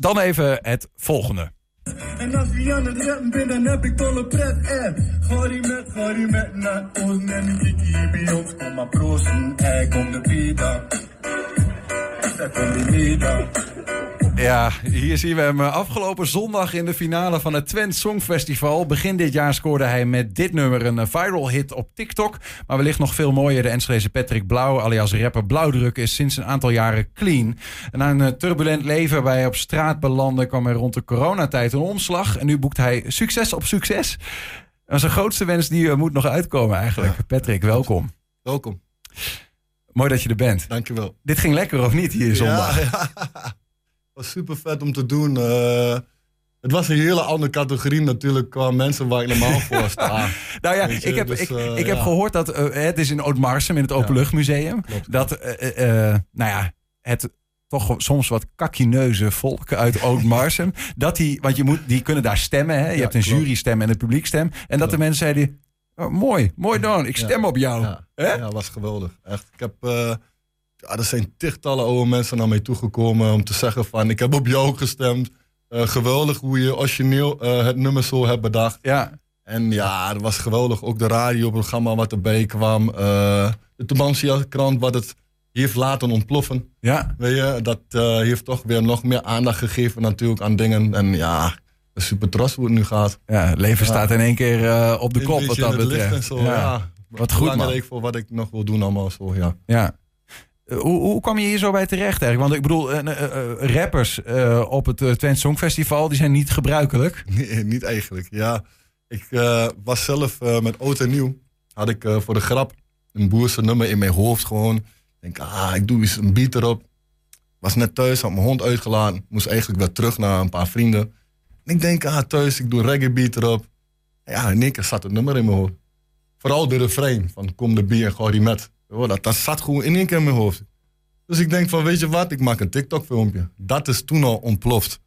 Dan even het volgende. En als wie aan het rappen ben, dan heb ik tolle pret, eh. Gori met, gori met, bij ons. Proosten. Ja, hier zien we hem eh, afgelopen zondag in de finale van het Twent Songfestival. Begin dit jaar scoorde hij met dit nummer een eh, viral hit op TikTok. Maar wellicht nog veel mooier, de Enschedeze Patrick Blauw, alias rapper Blauwdruk, is sinds een aantal jaren clean. En na een eh, turbulent leven waarbij hij op straat belandde, kwam er rond de coronatijd een omslag. En nu boekt hij succes op succes. En zijn grootste wens die moet nog uitkomen eigenlijk. Patrick, welkom. Welkom. Mooi dat je er bent. Dankjewel. Dit ging lekker of niet hier zondag? Ja, ja. Het was super vet om te doen. Eh, het was een hele andere categorie natuurlijk qua mensen waar ik normaal voor sta. Nou ja, ik heb, dus, ik, eh, ik heb ja. gehoord dat eh, het is in Oudmarsum in het Openluchtmuseum. klopt. Dat, nou ja, het toch soms wat kakineuze volk uit Oudmarsum. dat die, want je moet, die kunnen daar stemmen. Hè? Je Ja, hebt een klopt. jurystem en een publiekstem. En dat de mensen zeiden, oh, mooi, mooi dan, ik Ja. stem op jou. Ja, ja, was geweldig. Echt. Ik heb, ja, er zijn tichtallen oude mensen naar mij toegekomen om te zeggen van... ik heb op jou gestemd. Eh, geweldig hoe je origineel eh, het nummer zo hebt bedacht. Ja, En ja, dat was geweldig. Ook de radioprogramma wat erbij kwam. eh, de Tubantia krant wat het heeft laten ontploffen. ja. Weet je, dat heeft toch weer nog meer aandacht gegeven natuurlijk aan dingen. En ja, super trots hoe het nu gaat. ja het leven Ja. staat in één keer op de kop wat dat betreft. zo, ja. Wat goed, man. Belangrijk voor wat ik nog wil doen allemaal zo, ja. Ja. Eh, Hoe, hoe kwam je hier zo bij terecht eigenlijk? Want ik bedoel, eh, eh, rappers op het Twente Songfestival, die zijn niet gebruikelijk. Nee, niet eigenlijk. Ja, ik was zelf met oud en nieuw. Had ik voor de grap een boerse nummer in mijn hoofd gewoon. Denk, ah, ik doe eens een beat erop. Was net thuis, had mijn hond uitgelaten. Moest eigenlijk weer terug naar een paar vrienden. En ik denk, ah, thuis, ik doe reggae beat erop. Ja, in één keer zat het nummer in mijn hoofd. Vooral de refrein van Kom de bier en gooi die met. Dat, dat zat gewoon in één keer in mijn hoofd. Dus ik denk van, weet je wat, ik maak een TikTok filmpje. Dat is toen al ontploft.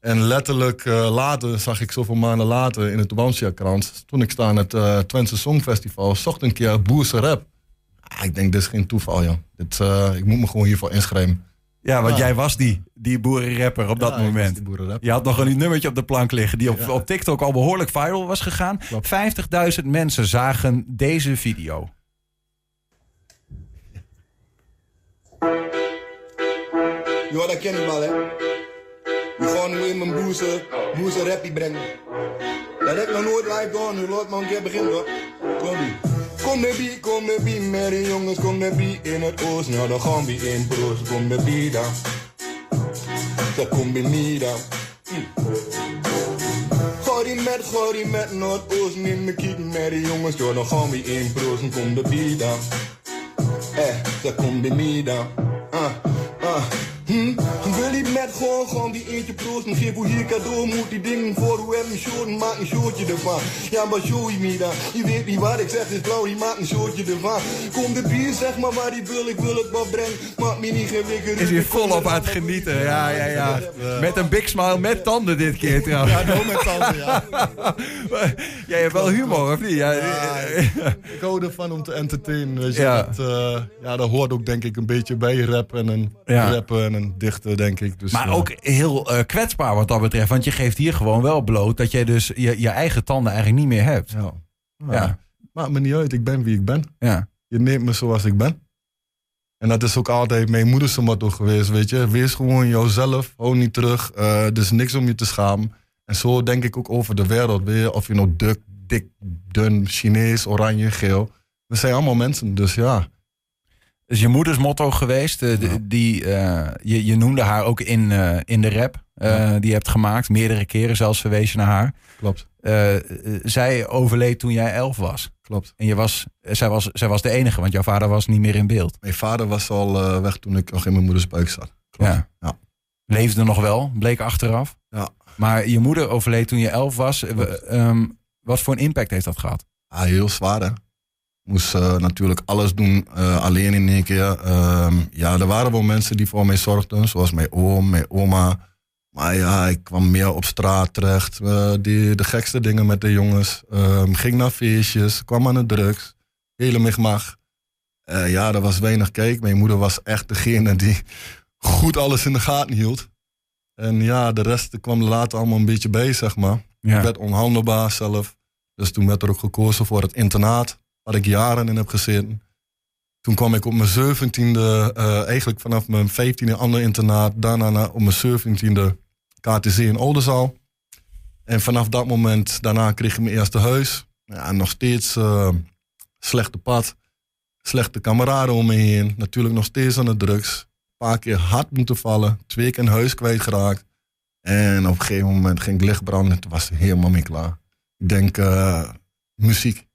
En letterlijk eh, later zag ik zoveel maanden later in het Tubantia krant. Toen ik sta aan het uh, Twentse Songfestival, zocht een keer Boerse rap. Ah, ik denk, dit is geen toeval, joh. Dit, eh, ik moet me gewoon hiervoor inschrijven. Ja, want Ja. jij was die, die boerenrapper op dat Ja, moment. Je had nog een nummertje op de plank liggen die op, Ja. op TikTok al behoorlijk viral was gegaan. Klopt. 50.000 mensen zagen deze video. Ja, dat ken ik wel, hè. Je gaat nu in mijn boeze, boeze rappie brengen. Dat heb ik nog nooit live gedaan, nu laat maar een keer beginnen, hoor. Kom die. Kom de bie, kom de bie, met de jongens, kom de bie in het oosten. Ja, dan gaan we in proost, kom de bie dan. Dat komt bij mij dan. Die met, die met Noordoosten in mijn kiek met de jongens. Ja, dan gaan we in proost, kom de bie dan. Eh, dat komt bij mij dan. Ah. Hm? Wil die met gewoon, gewoon die eentje proosten. Geef hoe hier cadeau, moet die dingen voor hoe hem een short, maak een shortje ervan. Ja, maar show je me dan. Je weet niet wat ik zeg, is blauw, die maakt een shortje ervan. Kom de bier, zeg maar waar die wil, ik wil het wat brengen. Maak me niet geen wikker. Is weer volop aan het genieten. Ja, ja, ja. Met een big smile, met tanden dit keer trouwens. Ja, nou met tanden, ja. Jij hebt wel humor, of niet? Ja, Ik hou ervan om te entertainen. Weet je. Ja. Dat, eh, ja, dat hoort ook denk ik een beetje bij rap en een Ja. rappen en een dichter, denk ik. Dus, Maar eh, ook heel eh, kwetsbaar wat dat betreft. Want je geeft hier gewoon wel bloot dat jij dus je, je eigen tanden eigenlijk niet meer hebt. Ja. Ja. Maakt me niet uit, ik ben wie ik ben. Ja. Je neemt me zoals ik ben. En dat is ook altijd mijn moeders motto geweest, weet je. Wees gewoon jouzelf, hou niet terug. eh er is niks om je te schamen. En zo denk ik ook over de wereld. Weet je, of je nou dik, dik, dun, Chinees, oranje, geel. We zijn allemaal mensen, dus ja. Is je moeders motto geweest. eh, die, eh, je, je noemde haar ook in, eh, in de rap Ja. die je hebt gemaakt. Meerdere keren zelfs verwees je naar haar. Klopt, zij overleed toen jij elf was. klopt. En je was, zij, was, zij was de enige, want jouw vader was niet meer in beeld. Mijn vader was al weg toen ik nog in mijn moeders buik zat. Klopt. Ja. Ja. Leefde nog wel, bleek achteraf. Ja. Maar je moeder overleed toen je elf was. Eh, ehm, wat voor een impact heeft dat gehad? Ja, heel zwaar hè. Moest eh, natuurlijk alles doen, eh, alleen in één keer. Ehm, ja, er waren wel mensen die voor mij zorgden, zoals mijn oom, mijn oma. Maar ja, ik kwam meer op straat terecht. eh, die, de gekste dingen met de jongens. Ehm, ging naar feestjes, kwam aan de drugs. Hele migmag. Ja, er was weinig kijk. Mijn moeder was echt degene die goed alles in de gaten hield. En ja, de rest kwam er later allemaal een beetje bij, zeg maar. Ja. Ik werd onhandelbaar zelf. Dus toen werd er ook gekozen voor het internaat, waar ik jaren in heb gezeten. Toen kwam ik op mijn zeventiende, eh eigenlijk vanaf mijn vijftiende ander internaat. Daarna na- op mijn zeventiende KTC in Oldenzaal. En vanaf dat moment, daarna kreeg ik mijn eerste huis. Ja, nog steeds eh, slechte pad. Slechte kameraden om me heen. Natuurlijk nog steeds aan de drugs. Een paar keer hard moeten vallen. Twee keer een huis kwijtgeraakt. En op een gegeven moment ging het licht branden. Toen was helemaal mee klaar. Ik denk, eh, muziek.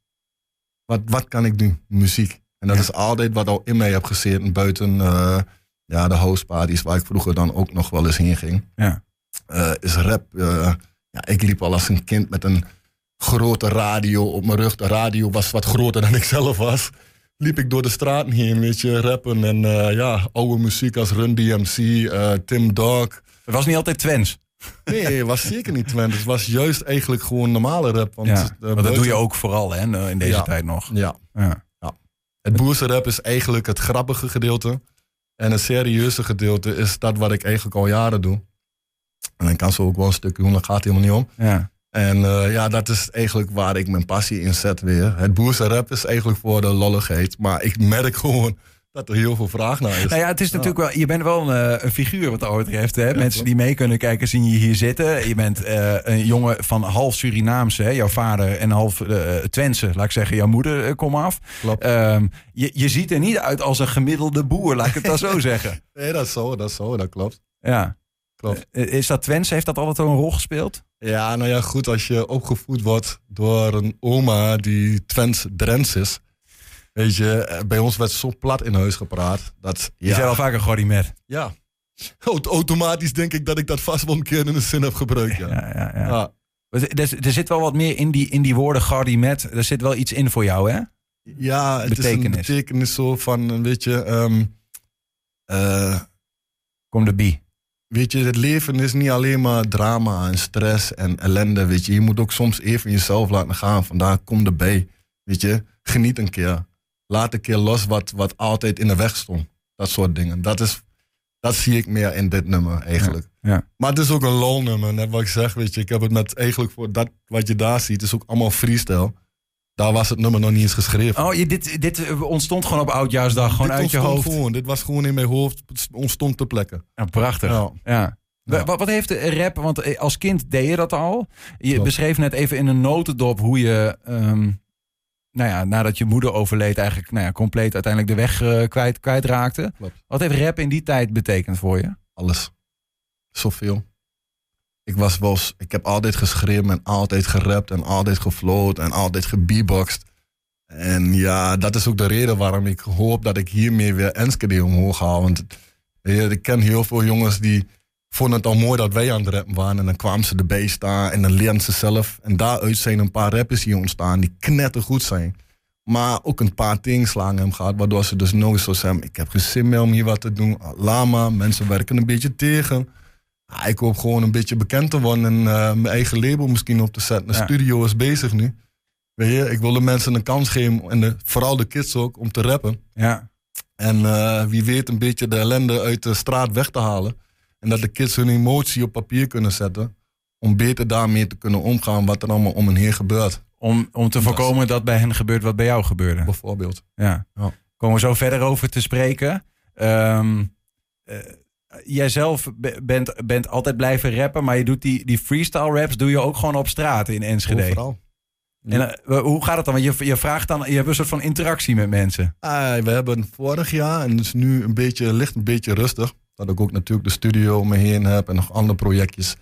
Wat, wat kan ik doen? Muziek. En dat Ja. is altijd wat al in mij heb gezeten. Buiten eh, ja, de houseparties waar ik vroeger dan ook nog wel eens heen ging. Ja. Eh, is rap. eh, ja, ik liep al als een kind met een grote radio op mijn rug. De radio was wat groter dan ik zelf was. Liep ik door de straten heen, weet je, rappen. En ja, oude muziek als Run DMC, Tim Dog. Het was niet altijd Twents. Nee, was zeker niet Twente. Het was juist eigenlijk gewoon normale rap. Want, Ja. eh, dat doe je ook vooral hè, in deze Ja. tijd nog. Ja. Ja. Het boerse rap is eigenlijk het grappige gedeelte. En het serieuze gedeelte is dat wat ik eigenlijk al jaren doe. En ik kan zo ook wel een stukje doen, daar gaat helemaal niet om. Ja. En eh, ja, dat is eigenlijk waar ik mijn passie in zet weer. Het boerse rap is eigenlijk voor de lolligheid. Maar ik merk gewoon dat er heel veel vraag naar is. Nou ja, het is natuurlijk wel. Je bent wel een, eh, een figuur wat dat betreft. Hè? Mensen die mee kunnen kijken, zien je hier zitten. Je bent eh, een jongen van half Surinaamse, hè? jouw vader en half eh Twentse, laat ik zeggen, jouw moeder eh, kom af. Klopt. Ehm, je, je ziet er niet uit als een gemiddelde boer, laat ik het dan zo zeggen. Nee, dat is zo, dat is zo, dat klopt. Ja. Klopt. Is dat Twents? Heeft dat altijd wel een rol gespeeld? Ja, nou ja, goed, als je opgevoed wordt door een oma die Twents Drents is. Weet je, eh, bij ons werd zo plat in huis gepraat. Dat, Je zei al vaker Gordimet. Ja. Aut- Automatisch denk ik dat ik dat vast wel een keer in een zin heb gebruikt. Ja. Ja, ja, ja. Ja. Er, er- zit wel wat meer in die, in die woorden Gordimet. Er zit wel iets in voor jou, hè? Ja, het is Betekenis. een betekenis zo van, weet je, ehm, eh, Kom de bie. weet je, het leven is niet alleen maar drama en stress en ellende, weet je. Je moet ook soms even jezelf laten gaan. Vandaar kom erbij, weet je. Geniet een keer. Laat een keer los wat, wat altijd in de weg stond. Dat soort dingen. Dat, is, dat zie ik meer in dit nummer eigenlijk. Ja. Maar het is ook een lol-nummer, net wat ik zeg, weet je. Ik heb het met eigenlijk voor dat wat je daar ziet, is ook allemaal freestyle. Daar was het nummer nog niet eens geschreven. Oh, je, dit, dit eh, ontstond gewoon op Oudjaarsdag, gewoon Dit uit je hoofd. Gewoon. Dit was gewoon in mijn hoofd, het ontstond ter plekke. Ja, prachtig. Ja. Ja. Ja. Wat, heeft de rap, want eh, als kind deed je dat al. Je Klopt. beschreef net even in een notendop hoe je, ehm, nou ja, nadat je moeder overleed, eigenlijk nou ja, compleet uiteindelijk de weg eh, kwijt, kwijtraakte. Klopt. Wat heeft rap in die tijd betekend voor je? Alles. Zoveel. Ik was wel, ik heb altijd geschreven en altijd gerapt en altijd gefloat en altijd gebeatboxed. En ja, dat is ook de reden waarom ik hoop dat ik hiermee weer Enschede omhoog haal. Want ik ken heel veel jongens die vonden het al mooi dat wij aan het rappen waren. En dan kwamen ze erbij staan en dan leerden ze zelf. En daaruit zijn een paar rappers hier ontstaan die knettergoed zijn. Maar ook een paar tegenslagen hebben gehad, waardoor ze dus nooit zo zijn. Ik heb geen zin meer om hier wat te doen. Lama, mensen werken een beetje tegen. Ah, ik hoop gewoon een beetje bekend te worden en eh, mijn eigen label misschien op te zetten. De Ja. studio is bezig nu. Weet je, ik wil de mensen een kans geven, en de, vooral de kids ook, om te rappen. Ja. En eh, wie weet een beetje de ellende uit de straat weg te halen. En dat de kids hun emotie op papier kunnen zetten. Om beter daarmee te kunnen omgaan wat er allemaal om hen heen gebeurt. Om, om te voorkomen dat bij hen gebeurt wat bij jou gebeurde. Bijvoorbeeld. Ja. Ja. Komen we zo verder over te spreken. Ehm eh, jijzelf be- bent, bent altijd blijven rappen, maar je doet die, die freestyle raps doe je ook gewoon op straat in Enschede. Overal. En eh, hoe gaat het dan? Want je, je vraagt dan, je hebt een soort van interactie met mensen. Ah, we hebben vorig jaar, en het is nu een beetje, ligt een beetje rustig. Dat ik ook natuurlijk de studio om me heen heb en nog andere projectjes.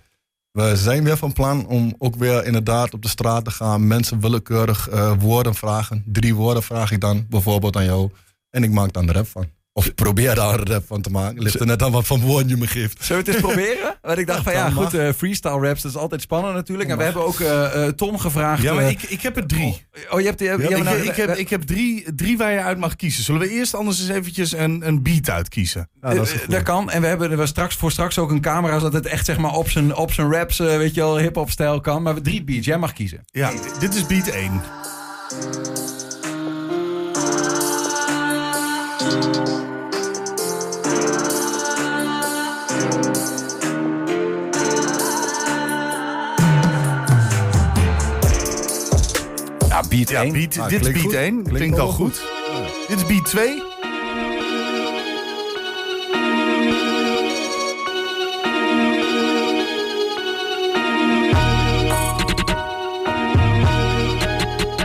We zijn weer van plan om ook weer inderdaad op de straat te gaan. Mensen willekeurig eh, woorden vragen. Drie woorden vraag ik dan bijvoorbeeld aan jou. En ik maak daar een rap van. Of probeer daar een rap van te maken. Ligt er net aan wat van woorden je me geeft. Zullen we het eens proberen? Want ik dacht van ja, kan, goed, eh, freestyle raps, dat is altijd spannend natuurlijk. En we hebben ook eh, eh, Tom gevraagd. Ja, maar ik, ik heb er drie. Oh, je hebt... ja, ik, nou, ik, heb, ik heb drie, drie waar je uit mag kiezen. Zullen we eerst anders eens eventjes een, een beat uitkiezen? Ja, dat kan. En we hebben er straks voor straks ook een camera, zodat het echt zeg maar op zijn, op zijn raps, weet je wel, hip-hop stijl kan. Maar drie beats, jij mag kiezen. Ja, dit is beat 1. Ja, beat Ja, 1. beat, Ah, dit is beat goed. 1. Klinkt, Klinkt al wel goed. Dit is beat 2.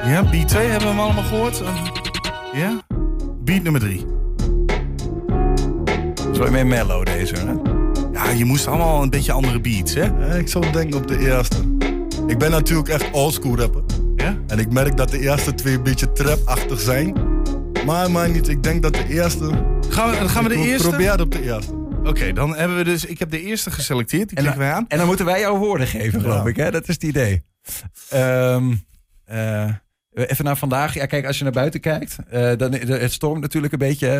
Ja, beat 2 hebben we hem allemaal gehoord. Eh, Ja? Beat nummer 3. Zo meer mellow deze. Hè? Ja, je moest allemaal een beetje andere beats, hè? Ik zou denken op de eerste. Ik ben natuurlijk echt oldschool rapper. Ja? En ik merk dat de eerste twee een beetje trap-achtig zijn. Maar, maar niet, ik denk dat de eerste... Gaan we, gaan we de eerste? Probeer het op de eerste. Oké, dan hebben we dus... Ik heb de eerste geselecteerd, die En, klikken wij aan. en dan moeten wij jouw woorden geven, geloof Ja. ik. Hè? Dat is het idee. Ehm, eh, even naar vandaag. Ja, kijk, als je naar buiten kijkt, eh, dan het stormt natuurlijk een beetje. hè.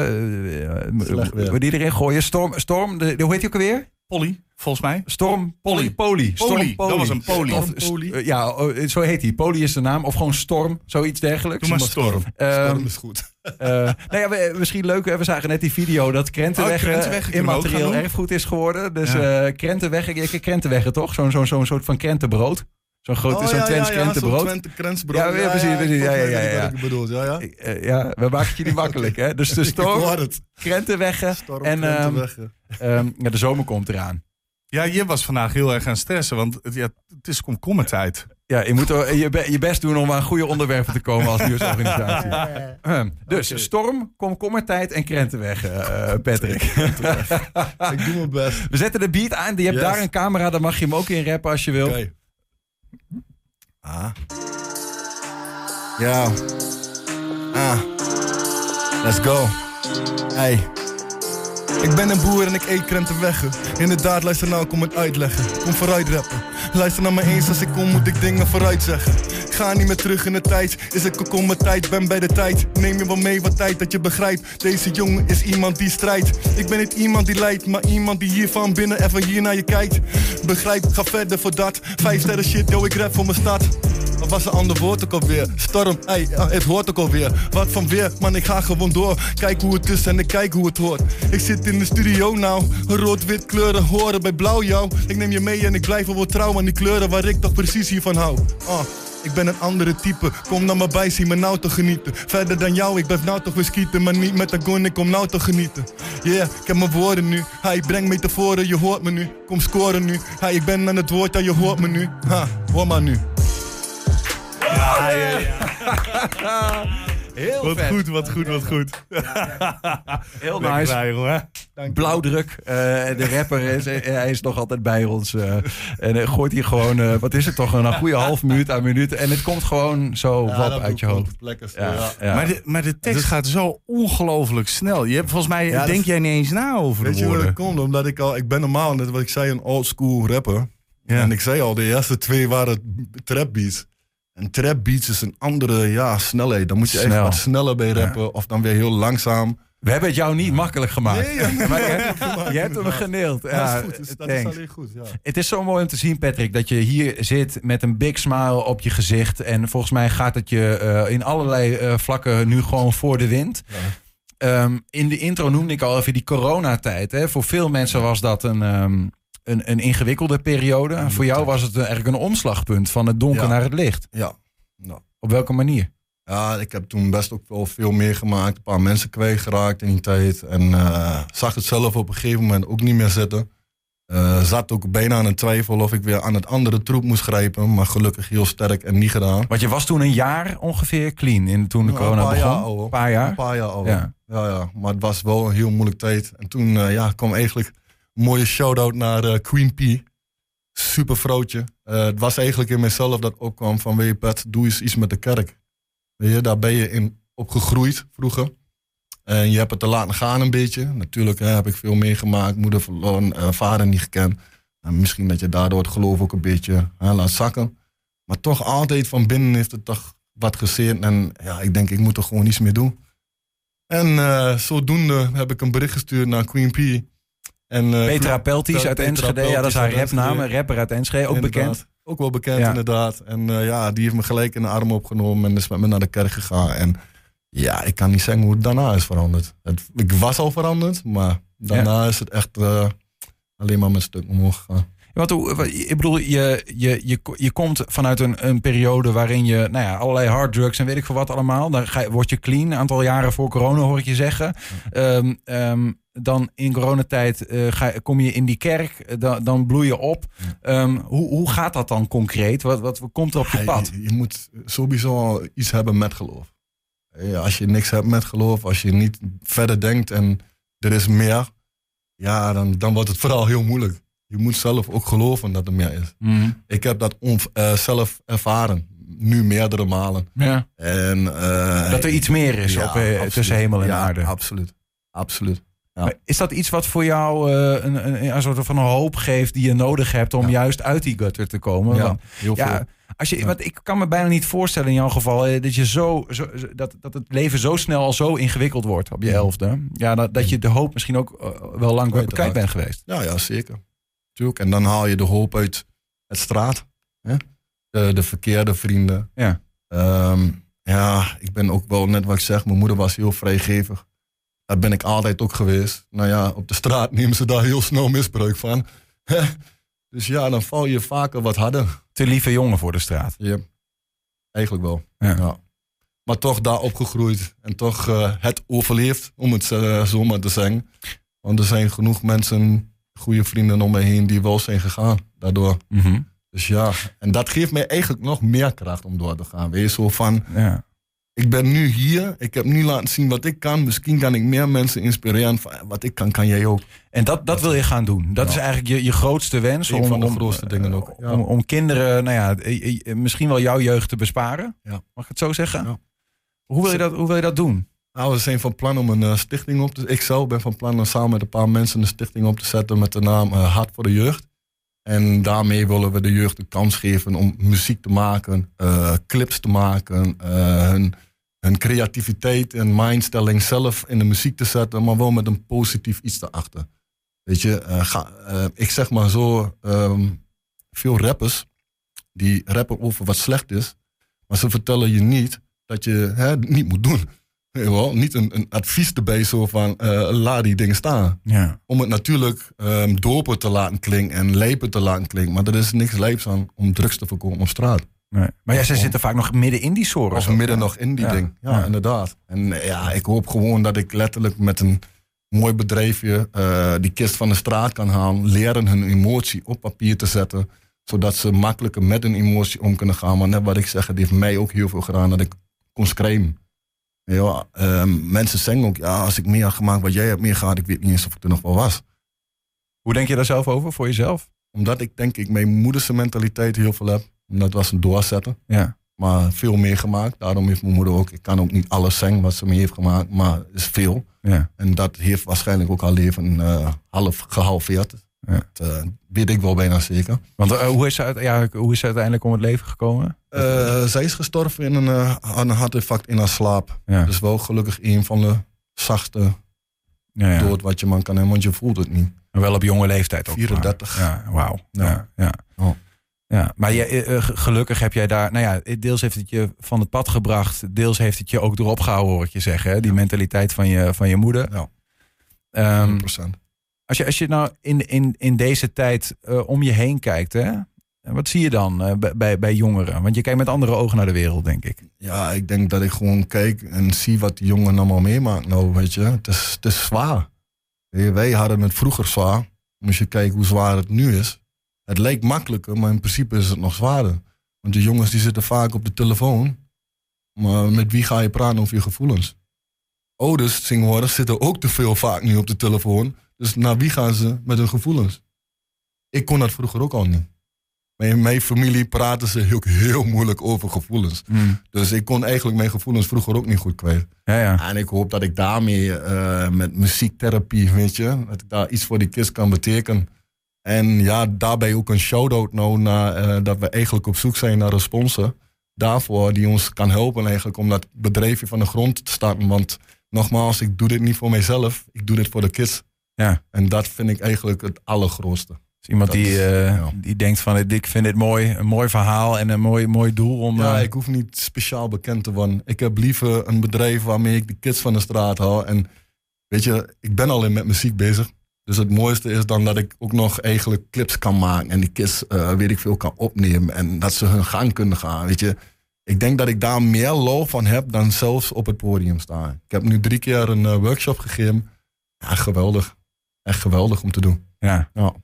Eh, Slecht. Moet die erin gooien? Storm, storm de, de- hoe heet die ook alweer? Polly, volgens mij. Storm Polly. Poli, Storm dat was een. Of, eh, ja, oh, zo heet hij. Poli is de naam. Of gewoon Storm, zoiets dergelijks. Doe maar Storm. Ehm, Storm is goed. eh, nou ja, we- misschien leuk. We zagen net die video dat Krentenweg, Oh, eh, immaterieel erfgoed is geworden. Dus Ja. eh Krentenweg, ik ken Krentenweg toch? Zo'n zo'n zo'n soort van krentenbrood. Zo'n groot, zo'n Twents Zo'n krentenbrood. Twente krentenbrood. Ja, ja, precies, precies. Ja, ja, ja, ja. Wat ik bedoel, ja, ja. Eh, ja, we maken het je niet makkelijk, hè? Dus de Ik hoor storm, het. krentenweggen Storm, en ehm, Krentenweg. ehm, ja, de zomer komt eraan. Ja, je was vandaag heel erg aan stressen, want het, ja, het is komkommertijd. Ja, je moet er- je, be- je best doen om aan goede onderwerpen te komen als nieuwsorganisatie. Ehm, dus storm, komkommertijd en krentenweggen, eh, Patrick. Ik doe mijn best. We zetten de beat aan. Je hebt Yes. daar een camera, daar mag je hem ook in rappen als je wil. Oké. Ah. Ja. Ah. Let's go. Hey. Ik ben een boer en ik eet krentenweggen. Inderdaad, luister nou, kom het uitleggen. Kom vooruit rappen. Luister naar me eens, als ik kom moet ik dingen vooruit zeggen. Ga niet meer terug in de tijd. Is kom mijn tijd, ben bij de tijd. Neem je wel mee wat tijd dat je begrijpt. Deze jongen is iemand die strijdt. Ik ben niet iemand die leidt, maar iemand die hier van binnen even hier naar je kijkt. Begrijp, ga verder voor dat. Vijf sterren shit, yo, ik rap voor mijn stad. Wat was een ander woord ook alweer? Storm, ey, ja, het hoort ook alweer. Wat van weer, man, ik ga gewoon door. Kijk hoe het is en ik kijk hoe het hoort. Ik zit in de studio nou, rood-wit kleuren horen bij blauw jou. Ik neem je mee en ik blijf wel trouw aan die kleuren waar ik toch precies hiervan hou. Ah. Ik ben een andere type, kom naar me bij, zie me nou te genieten. Verder dan jou, ik blijf nou toch weer skieten, maar niet met de gun, ik kom nou te genieten. Yeah, ik heb mijn woorden nu, hij breng metaforen, je hoort me nu. Kom scoren nu, hey, ik ben aan het woord, ja, je hoort me nu. Ha, hoor maar nu. Heel Wat vet. goed, wat goed, wat goed. Heel Lekker nice. Blauwdruk. eh, de rapper is, eh, hij is nog altijd bij ons. eh, en gooit hier gewoon, eh, wat is het toch, een goede half minuut aan minuut. En het komt gewoon zo wap uit je hoofd. Ja, Ja, ja. Maar, de, maar de tekst Dus- gaat zo ongelooflijk snel. Je hebt, volgens mij Ja, denk dat- jij niet eens na over Weet de je woorden. het komt? Omdat ik al, ik ben normaal, net wat ik zei, een old school rapper. Ja. En ik zei al, de eerste twee waren trap beats. En trap beats is een andere ja, snelheid. Dan moet je Snel. echt wat sneller bij rappen. Of dan weer heel langzaam. We hebben het jou niet makkelijk gemaakt. Nee, maar je hebt, je hebt hem geneeld. Ja, dat is goed. Dat is alleen goed. Ja. Het is zo mooi om te zien, Patrick, dat je hier zit met een big smile op je gezicht. En volgens mij gaat het je eh, in allerlei eh, vlakken nu gewoon voor de wind. Ehm, in de intro noemde ik al even die coronatijd. Hè. Voor veel mensen was dat een, ehm, een, een ingewikkelde periode. Voor jou was het eigenlijk een omslagpunt van het donker Ja. naar het licht. Ja. Nou. Op welke manier? ja, ik heb toen best ook wel veel meegemaakt. Een paar mensen kwijtgeraakt in die tijd. En eh, zag het zelf op een gegeven moment ook niet meer zitten. Eh, zat ook bijna aan het twijfel of ik weer aan het andere troep moest grijpen. Maar gelukkig heel sterk en niet gedaan. Want je was toen een jaar ongeveer clean in, toen de Ja, corona een paar begon. jaar. Een paar jaar. Een paar jaar al. Ja. Ja. Ja, Maar het was wel een heel moeilijke tijd. En toen eh, ja, kwam eigenlijk een mooie shout-out naar eh, Queen P. Super vrouwtje. Eh, het was eigenlijk in mezelf dat opkwam van... Weet doe eens iets met de kerk. Daar ben je in opgegroeid vroeger. En je hebt het te laten gaan een beetje. Natuurlijk hè, heb ik veel meegemaakt. Moeder verloren, eh, vader niet gekend. En misschien dat je daardoor het geloof ook een beetje hè, laat zakken. Maar toch altijd van binnen heeft het toch wat gezeerd. En ja, ik denk ik moet er gewoon iets mee doen. En zodoende heb ik een bericht gestuurd naar Queen P. En, eh, Petra Pelties Petra uit Enschede. Ja, dat is haar rapnaam. Rapper uit Enschede, ook Inderdaad. bekend. Ook wel bekend, Ja. inderdaad. En eh, ja, die heeft me gelijk in de arm opgenomen en is met me naar de kerk gegaan. En ja, ik kan niet zeggen hoe het daarna is veranderd. Het, ik was al veranderd, maar daarna is het echt eh, alleen maar met stuk omhoog gegaan. Want hoe- wa- ik bedoel, je, je, je, je komt vanuit een, een periode waarin je nou ja, allerlei harddrugs en weet ik veel wat allemaal. Dan ga word je clean, een aantal jaren voor corona hoor ik je zeggen. Ehm, ehm, dan in coronatijd eh, ga, kom je in die kerk, eh, dan, dan bloei je op. Ehm, hoe, hoe gaat dat dan concreet? Wat, wat komt er op je pad? Je, je moet sowieso iets hebben met geloof. Ja, als je niks hebt met geloof, als je niet verder denkt en er is meer, ja, dan, dan wordt het vooral heel moeilijk. Je moet zelf ook geloven dat er meer is. Mhm. Ik heb dat on- eh, zelf ervaren, nu meerdere malen. Ja. En, eh, Dat er iets meer is ja, op, eh, tussen hemel en Ja, aarde. Absoluut, absoluut. Is dat iets wat voor jou eh, een, een, een soort van hoop geeft die je nodig hebt om Ja. juist uit die gutter te komen? Ja, Want- heel ja, veel. als je, want ik kan me bijna niet voorstellen in jouw geval dat, je zo, zo, dat, dat het leven zo snel al zo ingewikkeld wordt op je elfde. Ja, dat, dat je de hoop misschien ook wel lang Kwijt bent geweest. Ja, ja, zeker. Tuurlijk. En dan haal je de hoop uit het straat. Hè? De, de verkeerde vrienden. Ja. Ehm, ja, ik ben ook wel, net wat ik zeg, mijn moeder was heel vrijgevig. Daar ben ik altijd ook geweest. Nou ja, op de straat nemen ze daar heel snel misbruik van. dus ja, dan val je vaker wat harder. Te lieve jongen voor de straat. Ja, eigenlijk wel. Ja. Ja. Maar toch daar opgegroeid en toch eh, het overleefd, om het eh, zo maar te zeggen. Want er zijn genoeg mensen, goede vrienden om me heen, die wel zijn gegaan daardoor. Mhm. Dus ja, en dat geeft mij eigenlijk nog meer kracht om door te gaan. Wees zo van, ja. ik ben nu hier, ik heb nu laten zien wat ik kan. Misschien kan ik meer mensen inspireren van wat ik kan, kan jij ook. En dat, dat wil je gaan doen. Dat Ja. is eigenlijk je, je grootste wens. Een om, van de grootste dingen ook, ja. Om, om kinderen, nou ja, eh, eh, misschien wel jouw jeugd te besparen. Mag ik het zo zeggen? Hoe, wil je dat, hoe wil je dat doen? Nou, we zijn van plan om een eh, stichting op te Ik zelf ben van plan om samen met een paar mensen een stichting op te zetten met de naam eh, Hart voor de Jeugd. En daarmee willen we de jeugd de kans geven om muziek te maken, eh, clips te maken, hun, hun creativiteit en mindstelling zelf in de muziek te zetten, maar wel met een positief iets erachter. Weet je, ga, ik zeg maar zo, ehm, veel rappers die rappen over wat slecht is, maar ze vertellen je niet dat je het niet moet doen. Wel? Niet een, een advies erbij zo van eh, laat die dingen staan. Ja. Om het natuurlijk ehm doper te laten klinken en lepen te laten klinken. Maar er is niks lijps aan om drugs te voorkomen op straat. Nee. Maar ja, ze zitten vaak nog midden in die soren. Of midden nog in die Ja. ding. Ja, Ja. inderdaad. En eh, ja, ik hoop gewoon dat ik letterlijk met een mooi bedrijfje eh, die kist van de straat kan halen. Leren hun emotie op papier te zetten. Zodat ze makkelijker met hun emotie om kunnen gaan. Maar net wat ik zeg, het heeft mij ook heel veel gedaan dat ik kon schrijven. Ja, ehm, mensen zeggen ook, ja, als ik meer had gemaakt wat jij hebt meegehad, ik weet niet eens of ik er nog wel was. Hoe denk je daar zelf over voor jezelf? Omdat ik denk ik mijn moederse mentaliteit heel veel heb. Dat was een doorzetten. Ja. Maar veel meegemaakt. Daarom heeft mijn moeder ook, ik kan ook niet alles zeggen wat ze me heeft gemaakt, maar het is veel. ja. En dat heeft waarschijnlijk ook haar leven eh, half gehalveerd. Ja. Dat eh, weet ik wel bijna zeker. Want eh, hoe, is ze uit, ja, hoe is ze uiteindelijk om het leven gekomen? Eh, zij is gestorven in een, eh, aan een hartinfarct in haar slaap. Ja. Dus wel gelukkig een van de zachte Ja, ja. dood wat je man kan hebben, want je voelt het niet. Maar wel op jonge leeftijd ook. 34. Ja, wauw. Ja. Ja. Ja, Oh. ja. Maar je, eh, eh, gelukkig heb jij daar... Nou ja, deels heeft het je van het pad gebracht. Deels heeft het je ook erop gehouden, hoor ik je zeggen. Hè? Die mentaliteit van je, van je moeder. Ja. 100%. als, je, als je nou in, in, in deze tijd eh, om je heen kijkt... Hè? Wat zie je dan eh, bij, bij, jongeren? Want je kijkt met andere ogen naar de wereld, denk ik. Ja, ik denk dat ik gewoon kijk en zie wat die jongen allemaal meemaakt. Nou, weet je, het is, zwaar. Wij hadden het vroeger zwaar. Als je kijkt hoe zwaar het nu is. Het lijkt makkelijker, maar in principe is het nog zwaarder. Want de jongens die zitten vaak op de telefoon. Maar met wie ga je praten over je gevoelens? Ouders, tegenwoordig, zitten ook te veel vaak nu op de telefoon. Dus naar wie gaan ze met hun gevoelens? Ik kon dat vroeger ook al niet. In mijn familie praten ze ook heel moeilijk over gevoelens. Dus ik kon eigenlijk mijn gevoelens vroeger ook niet goed kwijt. Ja, ja. En ik hoop dat ik daarmee eh, met muziektherapie, weet je, dat ik daar iets voor die kids kan betekenen. En ja, daarbij ook een shout-out nou naar eh, dat we eigenlijk op zoek zijn naar een sponsor. Daarvoor die ons kan helpen eigenlijk om dat bedrijfje van de grond te starten. Want nogmaals, ik doe dit niet voor mijzelf, ik doe dit voor de kids. ja. En dat vind ik eigenlijk het allergrootste. Dus iemand Dat die, is- eh, ja. die denkt van... ik vind dit mooi, een mooi verhaal en een mooi, mooi doel om... Ja, eh, ik hoef niet speciaal bekend te worden. Ik heb liever een bedrijf waarmee ik de kids van de straat haal. En weet je, ik ben al in met muziek bezig. Dus het mooiste is dan dat ik ook nog eigenlijk clips kan maken. En die kids, eh, weet ik veel, kan opnemen. En dat ze hun gang kunnen gaan, weet je. Ik denk dat ik daar meer lol van heb dan zelfs op het podium staan. Ik heb nu drie keer een eh, workshop gegeven. Ja, geweldig. Echt geweldig om te doen. Ja, Ja.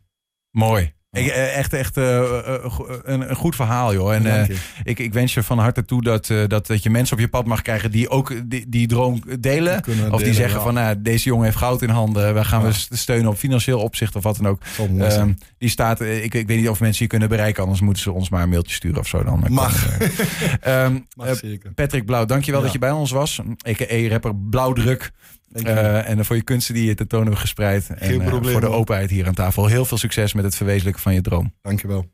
Mooi. Ik, eh, echt echt eh, eh, een, een goed verhaal, joh. En ik, ik wens je van harte toe dat, dat, dat je mensen op je pad mag krijgen die ook die, die droom delen. Of die zeggen ja. van, nou, deze jongen heeft goud in handen. Wij gaan Ja. we st- steunen op financieel opzicht of wat dan ook. Ehm, die staat, ik, ik weet niet of mensen je kunnen bereiken. Anders moeten ze ons maar een mailtje sturen of zo. Dan Mag. zeker. Patrick Blauw, dankjewel Ja. dat je bij ons was. A.k.a. rapper Blauwdruk. Eh, en voor je kunsten die je tentoon hebt gespreid. en eh, probleem, voor de openheid hier aan tafel. Heel veel succes met het verwezenlijken van je droom. Dankjewel.